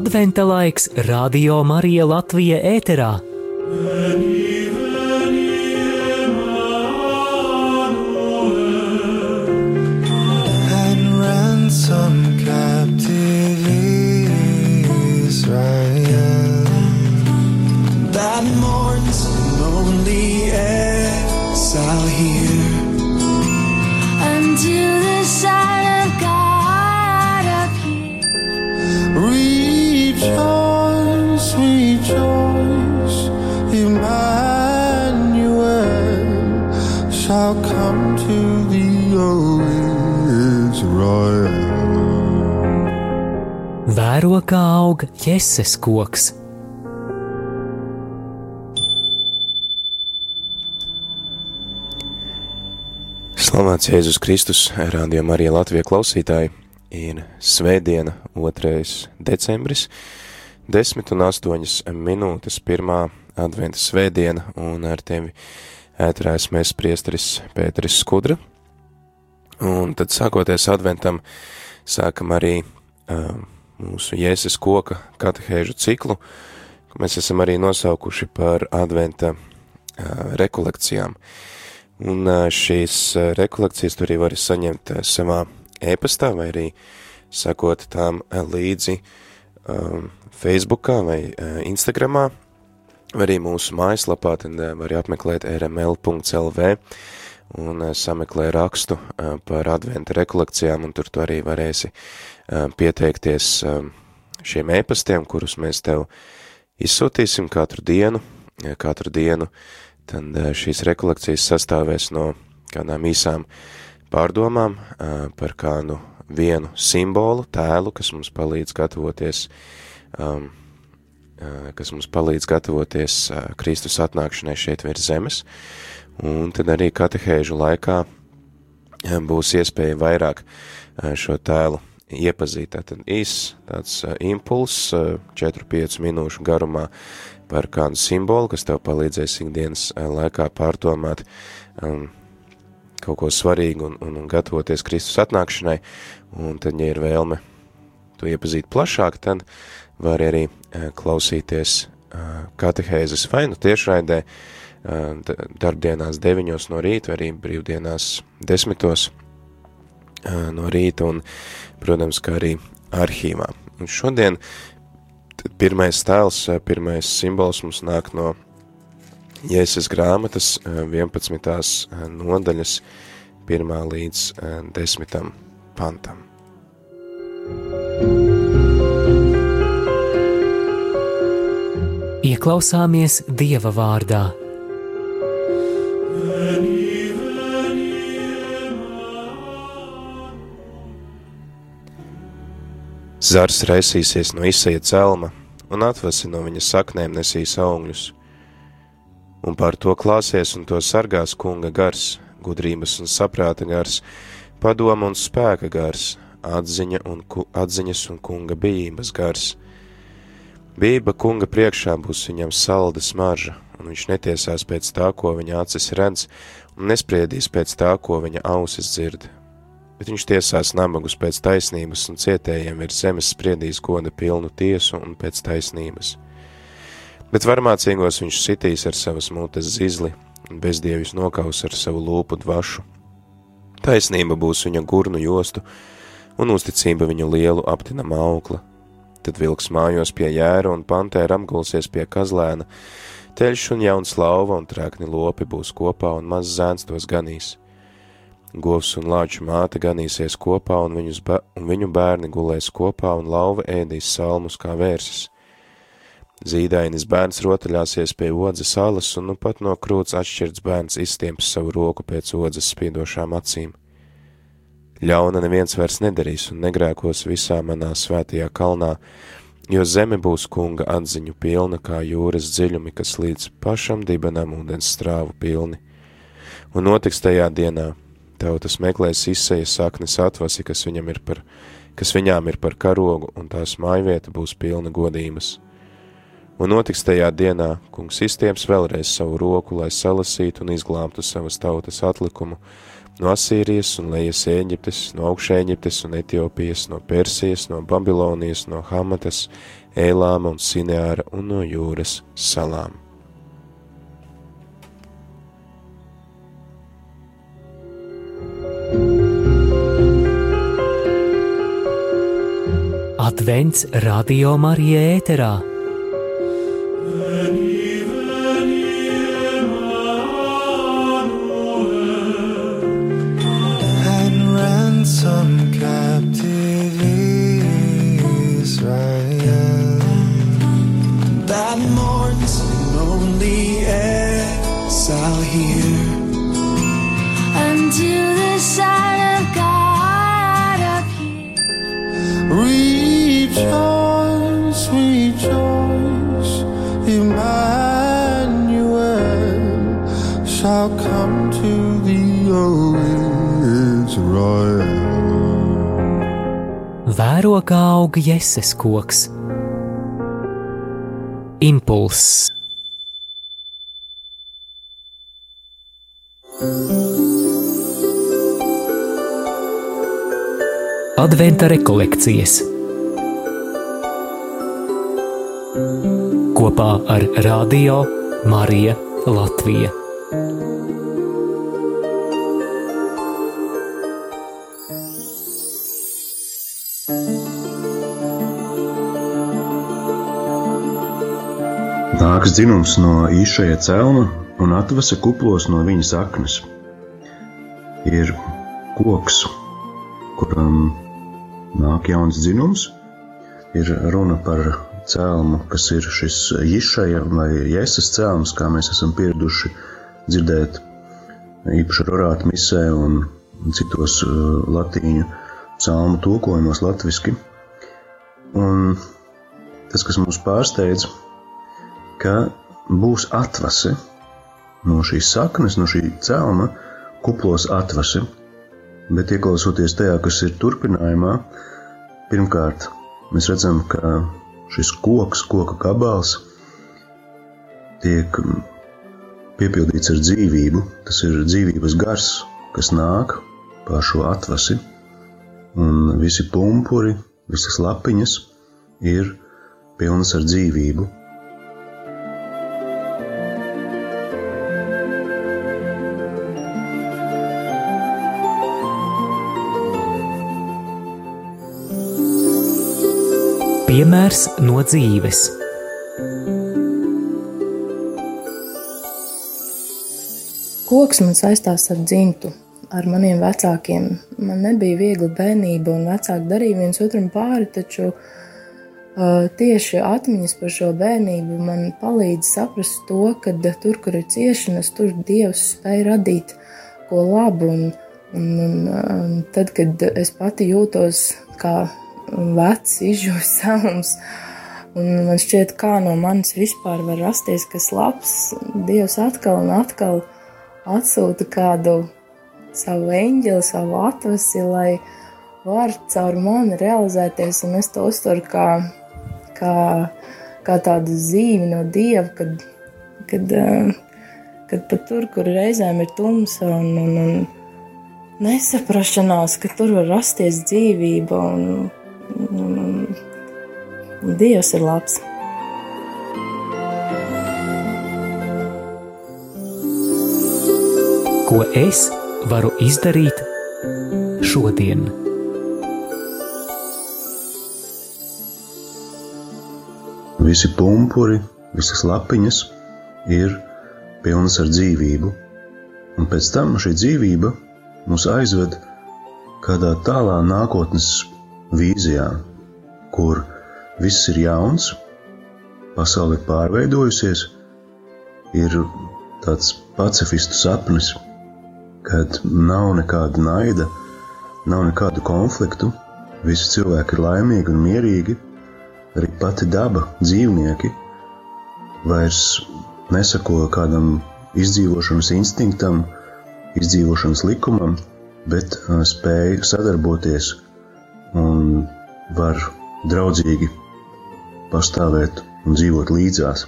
Adventa laiks Radio Marija Latvija ēterā. and Israel. Vēro kā aug jēzus koks. Slavēts Jēzus Kristus, rādījumā arī Latvijas klausītāji. Ir svētdiena, 2. decembris, 10 un 8 minūtes, pirmā adventa svētdiena, un ar tevi ētrā esmu es priesteris Pēteris Skudra. Un tad sākoties adventam, sākam arī uh, mūsu Jēzus koka katehēžu ciklu, ko mēs esam arī nosaukuši par adventa uh, rekolekcijām. Un ā, šīs ā, rekolekcijas tu arī vari saņemt ā, savā e-pastā vai arī sakot tām ā, līdzi um, Facebookā vai ā, Instagramā, vai arī mūsu mājaslapā, tad ā, vari apmeklēt rml.lv un ā, sameklē rakstu ā, par adventa rekolekcijām, un tur tu arī varēsi ā, pieteikties šiem e-pastiem, kurus mēs tev izsūtīsim katru dienu, katru dienu, tad eh, šīs rekolekcijas sastāvēs no kādām īsām pārdomām eh, par kādu vienu simbolu, tēlu, kas mums palīdz gatavoties, um, eh, kas mums palīdz gatavoties Kristus atnākšanai šeit virs zemes, un tad arī katehēžu laikā būs iespēja vairāk šo tēlu iepazīt. Tātad īs tāds impulss 4-5 minūšu garumā par kādu simbolu, kas tev palīdzēs ikdienas laikā pārdomāt um, kaut ko svarīgu un, un, un gatavoties Kristus atnākšanai, un tad, ja ir vēlme to iepazīt plašāk, tad var arī klausīties katehēzes vai nu tiešraidē, uh, darbdienās deviņos no rīta, arī brīvdienās desmitos uh, no rīta, un, protams, kā arī arhīvā. Un šodien pirmais tēls, pirmais simbols mums nāk no Jēzus grāmatas 11. nodaļas 1. līdz 10. pantam. Ieklausāmies Dieva vārdā. Zars raisīsies no izseja celma, un atvasi no viņa saknēm nesīs augļus. Un par to klāsies un to sargās kunga gars, gudrības un saprāta gars, padoma un spēka gars, atziņa un ku, atziņas un kunga bijības gars. Bība kunga priekšā būs viņam salda smarža, un viņš netiesās pēc tā, ko viņa acis redz, un nespriedīs pēc tā, ko viņa ausis dzird. Bet viņš tiesās nabagus pēc taisnības, un cietējiem ir zemes spriedīs goda pilnu tiesu un pēc taisnības. Bet varmācīgos viņš sitīs ar savas mutes zizli, un bezdievis nokaus ar savu lūpu dvašu. Taisnība būs viņa gurnu jostu, un uzticība viņu lielu aptinam aukla. Tad vilks mājos pie jēra un pantēra apgulsies pie kazlēna, teļš un jauns lauva un trēkni lopi būs kopā un maz zēns tos ganīs. Govs un lāču māte ganīsies kopā un, viņus, un viņu bērni gulēs kopā un lauva ēdīs salmus kā vērsis. Zīdainis bērns rotaļāsies pie odzes alas un nu pat no krūts atšķirts bērns izstieps savu roku pēc odzes spiedošām acīm. Ļauna neviens vairs nedarīs un negrēkos visā manā svētajā kalnā, jo zeme būs kunga atziņu pilna kā jūras dziļumi, kas līdz pašam dibenam ūdens strāvu pilni. Un notiks tajā dienā, tautas meklēs izseja saknes atvasi, kas, viņam ir par, kas viņām ir par karogu, un tās mājvieta būs pilna godības. Un notiks tajā dienā, kungs izstieps vēlreiz savu roku, lai salasītu un izglābtu savas tautas atlikumu, no Asīrijas un lejas Ēģiptes, no augšēģiptes un Etiopijas, no Persijas, no Babilonijas, no Hamatas, Ēlāma un Sineāra un no jūras salām. Advents radio Marija ēterā. and jēzes koks. Impulss. Adventa rekolekcijas kopā ar Radio Mariju Latviju. Nāks dzinums no īšaja celma un atvasa kuplos no viņa saknes. Ir koks, kuram nāk jauns dzinums, ir runa par cēlmu, kas ir šis īšaja vai jēsas cēlms, kā mēs esam pieraduši dzirdēt īpaši rorāta misē un citos uh, latīņu psalmu tulkojumos latviski. Un tas, kas mūs pārsteidz, ka būs atvase no šīs saknes, no šī cēlma, kuplos atvase. Bet ieklausoties tajā, kas ir turpinājumā, pirmkārt, mēs redzam, ka šis koks, koka gabals, tiek piepildīts ar dzīvību. Tas ir dzīvības gars, kas nāk pār šo atvasi, un visi pumpuri, visas lapiņas ir pilnas ar dzīvību. Piemērs no dzīves. Koks man saistās ar dzimtu, ar maniem vecākiem. Man nebija viegla bērnība, un vecāki darīja viens otram pāri, taču uh, tieši atmiņas par šo bērnību man palīdz saprast to, ka tur, kur ir ciešanas, tur Dievs spēj radīt ko labu. Un, un, un, un tad, kad es pati jūtos kā vecs, izžūs savums, un man šķiet, kā no manis vispār var rasties kas labs, Dievs atkal un atkal atsūta kādu savu eņģeli, savu atvasi, lai var caur mani realizēties, un es to uztveru kā, kā, kā tādu zīmi no Dieva, kad, kad, eh, kad pat tur, kur reizēm ir tumsa un, un, un nesaprašanās, ka tur var rasties dzīvība, un Dievs ir labs. Ko es varu izdarīt šodien? Visi pumpuri, visas lapiņas ir pilnas ar dzīvību, un pēc tam šī dzīvība mūs aizved kādā tālā nākotnes vīzijā, kur viss ir jauns, pasaule ir pārveidojusies, ir tāds pacifistu sapnis, kad nav nekāda naida, nav nekādu konfliktu, visi cilvēki ir laimīgi un mierīgi, arī pati daba, dzīvnieki vairs nesako kādam izdzīvošanas instinktam, izdzīvošanas likumam, bet uh, spēj sadarboties un var draudzīgi pastāvēt un dzīvot līdzās.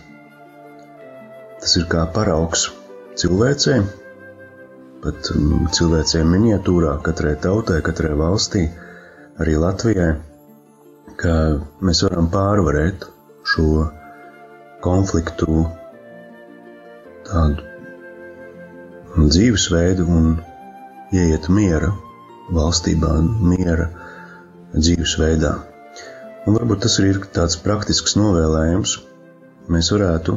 Tas ir kā paraugs cilvēcei, pat um, cilvēcei miniatūrā, katrai tautai, katrai valstī, arī Latvijai, ka mēs varam pārvarēt šo konfliktu tādu dzīvesveidu un ieiet miera valstībā, miera dzīvesveidā. Un varbūt tas arī ir tāds praktisks novēlējums. Mēs varētu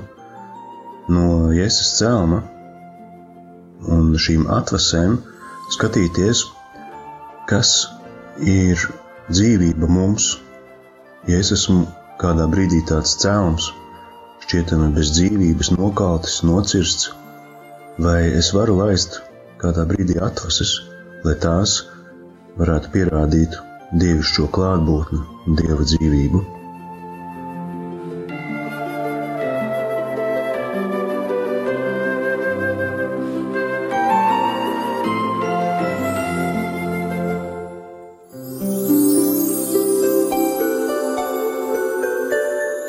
no Jēzus cēlma un šīm atvasēm skatīties, kas ir dzīvība mums. Ja es esmu kādā brīdī tāds cēlums, šķietami bez dzīvības, nokaltis, nocirsts, vai es varu laist kādā brīdī atvases, lai tās varētu pierādīt dievišķo klātbūtni, dieva dzīvību.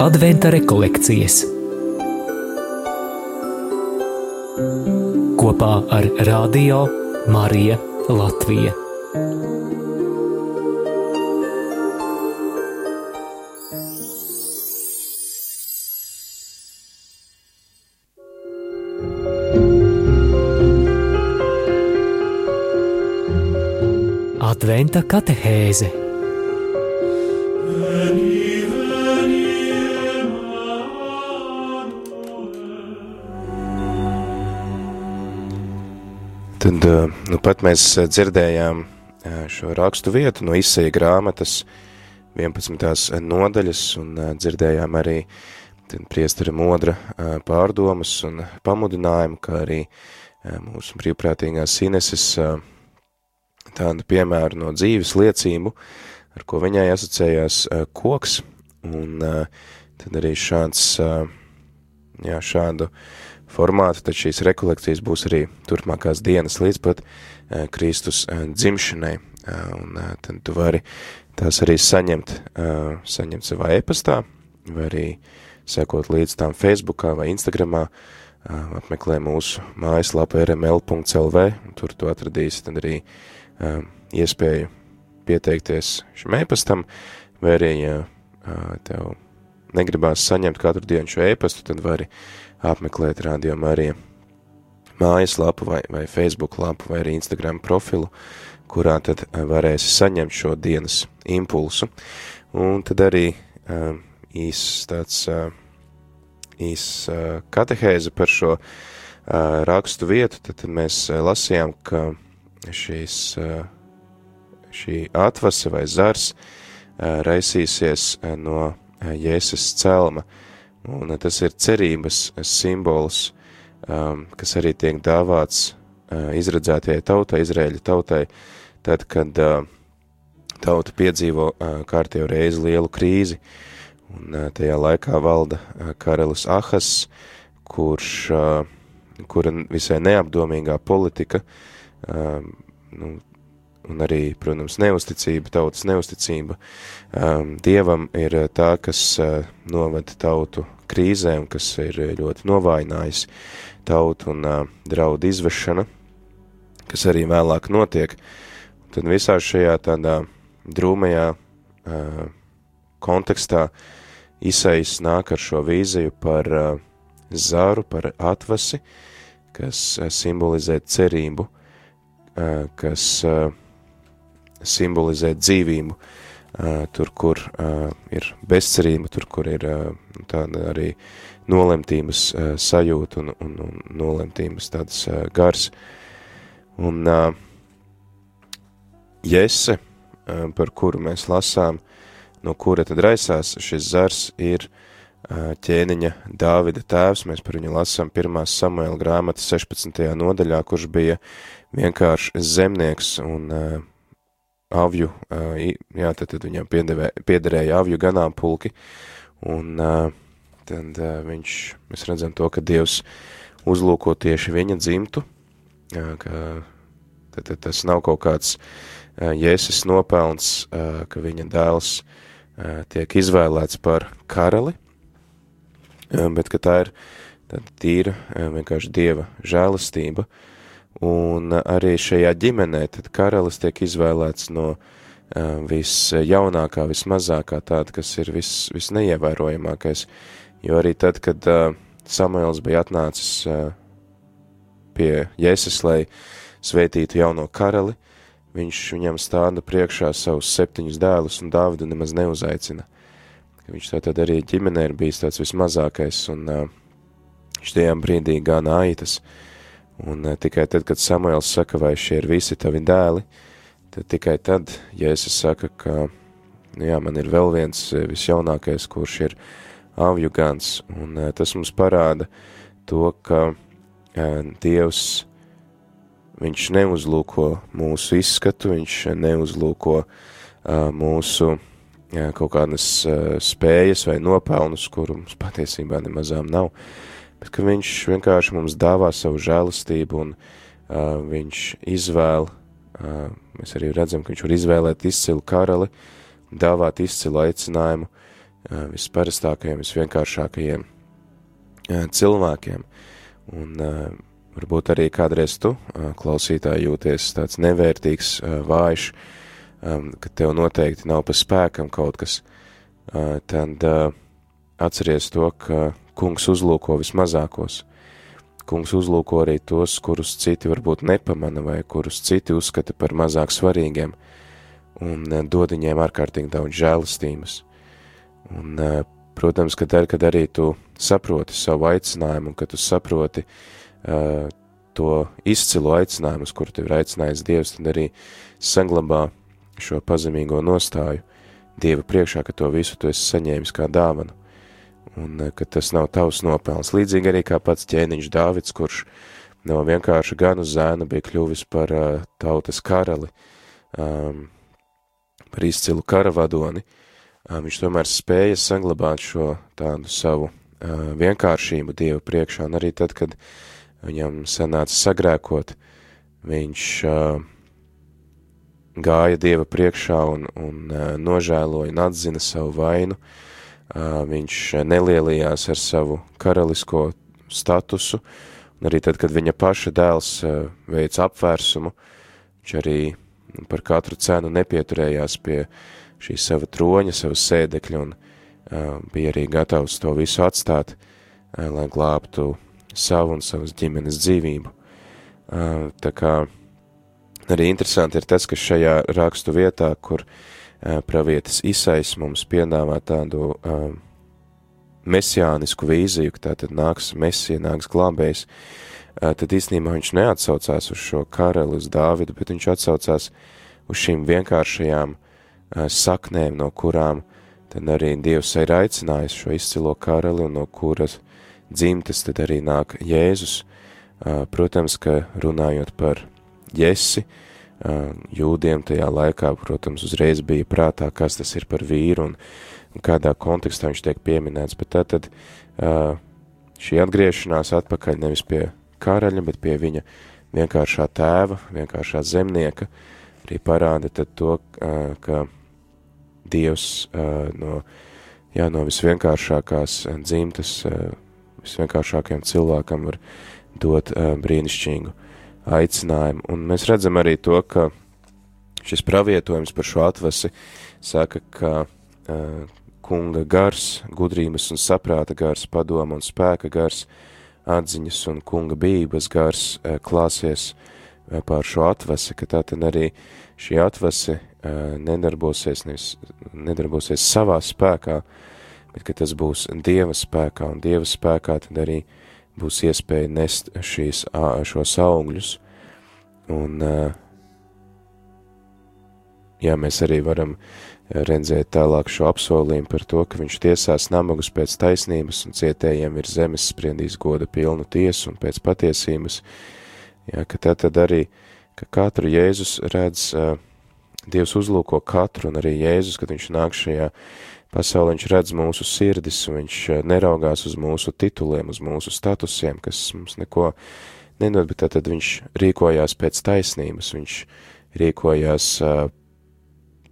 Adventa rekolekcijas kopā ar Radio Mariju Latviju. Adventa katehēze Tad eh, nu, pat mēs eh, dzirdējām eh, šo rakstu vietu no izseja grāmatas 11. nodaļas un dzirdējām arī priestara modra pārdomas un pamudinājumu, kā arī mūsu brīvprātīgās sineses tādu piemēru no dzīves liecību, ar ko viņai asociējās koks, un tad arī šāds, jā, šādu formātu, tad šīs rekolekcijas būs arī turpmākās dienas līdz pat Kristus dzimšanai, un tad tu vari tās arī saņemt, saņemt savā e-pastā, vai arī sekot līdz tām Facebookā vai Instagramā, apmeklē mūsu mājaslapu rml.lv, un tur tu atradīsi tad arī uh, iespēju pieteikties šim e-pastam, vai arī, ja tev negribās saņemt katru dienu šo e-pastu, tad vari apmeklēt rādījumu arī mājaslapu vai, vai Facebook lapu vai arī Instagram profilu, kurā tad varēsi saņemt šo dienas impulsu. Un tad arī um, īs tāds īs uh, katehēze par šo rakstu vietu, tad, tad mēs lasījām, ka šīs, uh, šī atvase vai zars uh, raisīsies uh, no Jēzus celma, Un eh, tas ir cerības simbols, um, kas arī tiek dāvāts izredzētajai tautai, Izraēļa tautai, tad, kad tauta piedzīvo kārtējo reizi lielu krīzi, un tajā laikā valda karalis Ahas, kurš, kura visai neapdomīgā politika, uh, nu, un arī, protams, neusticība, tautas neusticība um, Dievam ir tā, kas uh, novada tautu krīzēm, kas ir ļoti novājinājis tautu un uh, draudu izvešana, kas arī vēlāk notiek. Tad visā šajā tādā drūmajā uh, kontekstā Isais nāk ar šo vīziju par uh, zaru, par atvasi, kas simbolizē cerību, kas uh, simbolizē dzīvību, tur, kur ir bezcerība, tur, kur ir tāda arī nolemtības sajūta un, un, un nolemtības tādas gars. Un Jese, par kuru mēs lasām, no kura tad raisās šis zars, ir ķēniņa Dāvida tēvs. Mēs par viņu lasām 1. Samuela grāmatas 16. nodaļā, kurš bija vienkārši zemnieks un uh, avju, jā, tad, tad viņam piedevē, piederēja avju ganāmpulki, un tad viņš, mēs redzam to, ka Dievs uzlūko tieši viņa dzimtu, ka tad, tad tas nav kaut kāds Jēzus nopelns, ka viņa dēls tiek izvēlēts par karali, bet ka tā ir tad tīra vienkārši Dieva žēlastība, un arī šajā ģimenē tad karalis tiek izvēlēts no visjaunākā, vismazākā tāda, kas ir vis, visneievērojamākais, jo arī tad, kad Samuels bija atnācis pie Jēzus, lai sveitītu jauno karali, viņš viņam stāda priekšā savus septiņus dēlus un Dāvidu nemaz neuzaicina. Viņš tātad arī ģimenē ir bijis tāds vismazākais un uh, viņš tajā brīdī gāna aitas. Un uh, tikai tad, kad Samuels saka, vai šie ir visi tavi dēli, tad tikai tad Jēzus saka, ka, nu jā, man ir vēl viens visjaunākais, kurš ir avju gans, un uh, tas mums parāda to, ka Dievs Viņš neuzlūko mūsu izskatu, viņš neuzlūko mūsu kaut kādas spējas vai nopelnus, kuru mums patiesībā nemazām nav, bet ka viņš vienkārši mums dāvā savu žēlastību un uh, viņš izvēl, uh, mēs arī redzam, ka viņš var izvēlēt izcilu karali, dāvāt izcilu aicinājumu uh, visparastākajiem, visvienkāršākajiem uh, cilvēkiem. Un uh, Varbūt arī kādreiz tu, klausītāji, jūties tāds nevērtīgs, vājš, ka tev noteikti nav pa spēkam kaut kas, tad atceries to, ka kungs uzlūko vismazākos. Kungs uzlūko arī tos, kurus citi varbūt nepamana vai kurus citi uzskata par mazāk svarīgiem, un dod viņiem ārkārtīgi daudz žēlastības. Un, protams, ka tad, kad arī tu saproti savu aicinājumu, kad tu saproti, uh, to izcilu aicinājumu, uz kuru tev ir aicinājis Dievs, tad arī saglabā šo pazemīgo nostāju Dieva priekšā, ka to visu tu esi saņēmis kā dāvanu, un uh, ka tas nav tavs nopelns. Līdzīgi arī kā pats ķēniņš Dāvids, kurš no vienkārši gan uz zēna bija kļuvis par uh, tautas karali, um, par izcilu karavadoni, um, viņš tomēr spēja saglabāt šo tādu savu uh, vienkāršību Dieva priekšā, un arī tad, kad viņam sanāca sagrēkot, viņš uh, gāja Dieva priekšā un, un uh, nožēloja un atzina savu vainu, uh, viņš nelielījās ar savu karalisko statusu, un arī tad, kad viņa paša dēls uh, veic apvērsumu, viņš arī par katru cenu nepieturējās pie šī sava troņa, sava sēdekļa, un uh, bija arī gatavs to visu atstāt, uh, lai glābtu savu un savas ģimenes dzīvību. Tā kā arī interesanti ir tas, ka šajā rakstu vietā, kur pravietis Isais mums piedāvā tādu mesijānisku vīziju, ka tātad nāks mesija, nāks glābējs, tad īstenībā viņš neatsaucās uz šo karali, uz Dāvidu, bet viņš atsaucās uz šīm vienkāršajām saknēm, no kurām tad arī Dievs ir aicinājis šo izcilo karali un no kuras dzimtas, tad arī nāk Jēzus. Protams, ka runājot par Jesi, jūdiem tajā laikā, protams, uzreiz bija prātā, kas tas ir par vīru un, un kādā kontekstā viņš tiek pieminēts, bet tad, tad šī atgriešanās atpakaļ nevis pie karaļa, bet pie viņa vienkāršā tēva, vienkāršā zemnieka, arī parāda tad to, ka Dievs no, jā, no visvienkāršākās dzimtas visvienkāršākajam cilvēkam var dot brīnišķīgu aicinājumu. Un mēs redzam arī to, ka šis pravietojums par šo atvasi saka, ka uh, kunga gars, gudrības un saprāta gars, padoma un spēka gars, atziņas un kunga bības gars uh, klāsies uh, pār šo atvasi, ka tā tad arī šī atvasi uh, nedarbosies, nevis, nedarbosies savā spēkā, uh, bet ka tas būs Dieva spēkā, un Dieva spēkā tad arī būs iespēja nest šīs, šos augļus. Un, jā, mēs arī varam redzēt tālāk šo apsolījumu par to, ka viņš tiesās namagus pēc taisnības un cietējiem ir zemes spriedīs goda pilnu tiesu un pēc patiesības. Jā, ka tā tad arī, ka katru Jēzus redz, Dievs uzlūko katru un arī Jēzus, kad viņš nāk šajā uh, Pasaulē viņš redz mūsu sirdis, viņš eh, neraugās uz mūsu tituliem, uz mūsu statusiem, kas mums neko nedod, bet tad viņš rīkojās pēc taisnības, viņš rīkojās uh,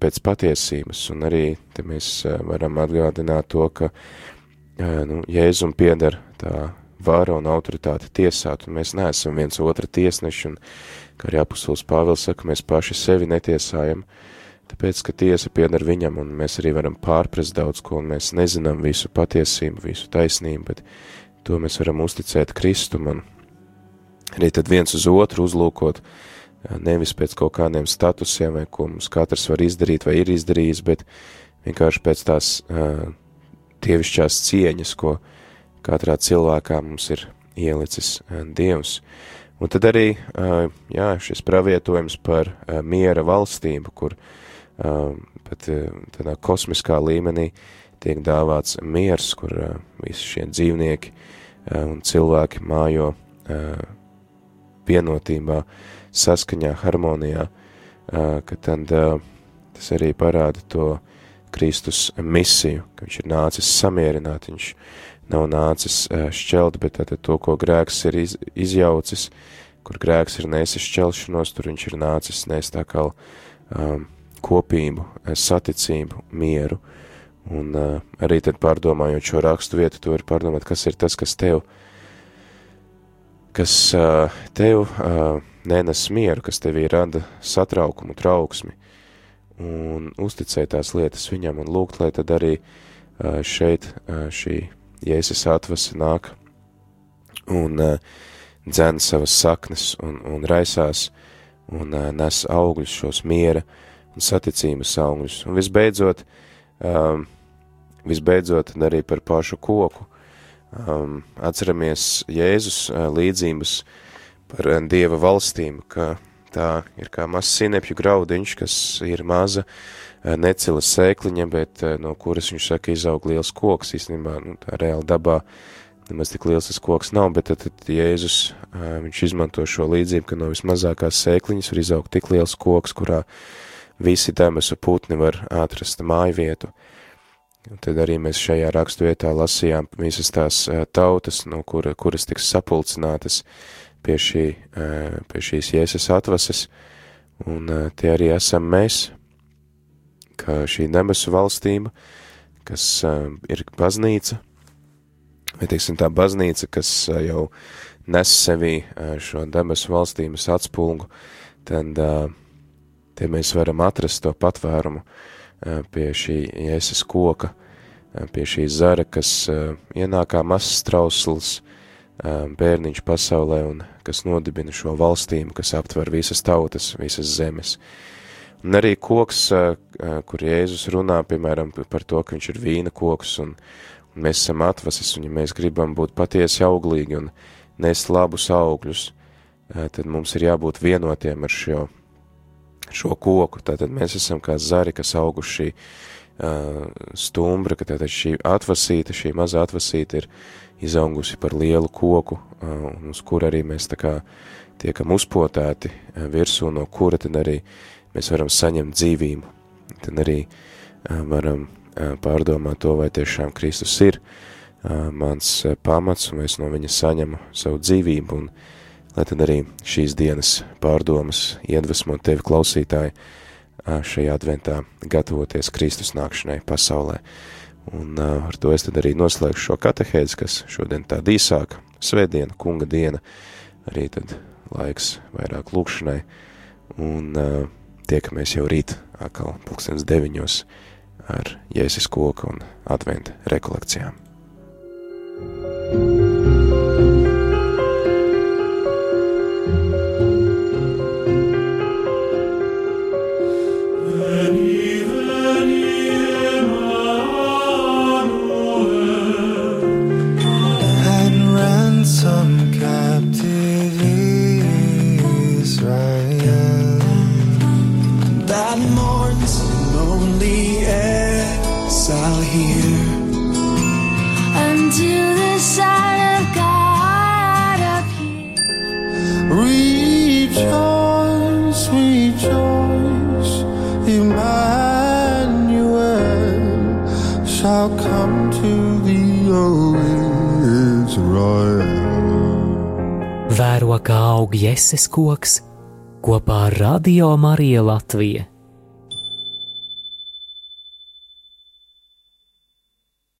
pēc patiesības, un arī te mēs uh, varam atgādināt to, ka uh, nu, Jēzum pieder tā vāra un autoritāte tiesāt, un mēs neesam viens otra tiesneši, un, kā arī apustulis Pāvils saka, mēs paši sevi netiesājam, tāpēc, ka tiesa pieder viņam, un mēs arī varam pārprast daudz ko, un mēs nezinām visu patiesību, visu taisnību, bet to mēs varam uzticēt Kristum, un arī tad viens uz otru uzlūkot, nevis pēc kaut kādiem statusiem, vai ko mums katrs var izdarīt vai ir izdarījis, bet vienkārši pēc tās uh, dievišķās cieņas, ko katrā cilvēkā mums ir ielicis uh, Dievs. Un tad arī, uh, jā, šis pravietojums par uh, miera valstību, kur uh, pat tādā kosmiskā līmenī tiek dāvāts miers, kur visi šie dzīvnieki un cilvēki mājo vienotībā, saskaņā, harmonijā, ka tad tas arī parāda to Kristus misiju, ka viņš ir nācis samierināt, viņš nav nācis šķelt, bet tātad to, ko grēks ir iz, izjaucis, kur grēks ir nesis šķelšanos, tur viņš ir nācis nest tā kā um, kopību, saticību, mieru, un uh, arī tad pārdomājot šo rakstu vietu, to ir pārdomāt, kas ir tas, kas tev uh, kas tev nenes mieru, kas tevī rada satraukumu, trauksmi, un uzticēt tās lietas viņam, un lūgt, lai tad arī šeit šī Jēzus atvasa nāk un dzēna savas saknes un, un raisās un nes augļus šos miera un saticības augļus. Un visbeidzot, um, visbeidzot arī par pašu koku, um, atceramies Jēzus uh, līdzības par uh, Dieva valstīm, ka tā ir kā mazs sinepju graudiņš, kas ir maza uh, necila sēkliņa, bet uh, no kuras viņš saka izaug liels koks, īstenībā, nu, tā reāli dabā nemaz tik liels tas koks nav, bet tad, tad Jēzus, uh, viņš izmanto šo līdzību, ka no vismazākās sēkliņas var izaugt tik liels koks, kurā visi debesu putni var atrast māju vietu. Uh, Un tad arī mēs šajā rakstvietā lasījām visas tās tautas, no kura, kuras tiks sapulcinātas pie, šī, pie šīs jēsas atvases, un tie arī esam mēs, ka šī debesu valstība, kas ir baznīca, vai teiksim tā baznīca, kas jau nes sevī šo debesu valstības atspulgu, tad te mēs varam atrast to patvērumu, pie šī jēzus koka, pie šī zara, kas ienāk kā mazs trausls bērniņš pasaulē un kas nodibina šo valstīm, kas aptver visas tautas, visas zemes. Un arī koks, kur Jēzus runā, piemēram, par to, ka viņš ir vīna koks un, un mēs esam atvases, un ja mēs gribam būt patiesi auglīgi un nest labus augļus, tad mums ir jābūt vienotiem ar šo šo koku. Tātad mēs esam kā zari, kas auguši uh, stumbra, ka tātad šī atvasīta, šī mazā atvasīta ir izaugusi par lielu koku, uh, uz kur arī mēs tā kā tiekam uzpotēti uh, virsū, no kura tad arī mēs varam saņemt dzīvību. Tad arī uh, varam uh, pārdomāt to, vai tiešām Kristus ir uh, mans uh, pamats, un es no viņa saņemu savu dzīvību, un lai tad arī šīs dienas pārdomas iedvesmo tevi klausītāji šajā adventā gatavoties Kristus nākšanai pasaulē. Un ar to es tad arī noslēgšu šo katehēzi, kas šodien tā īsāka, svētdiena, kunga diena, arī tad laiks vairāk lūkšanai, un uh, tiekamies jau rīt atkal pulkstens deviņos ar Jēzus koku un adventa rekolekcijām. thank you Jēses koks kopā ar Radio Mariju Latviju.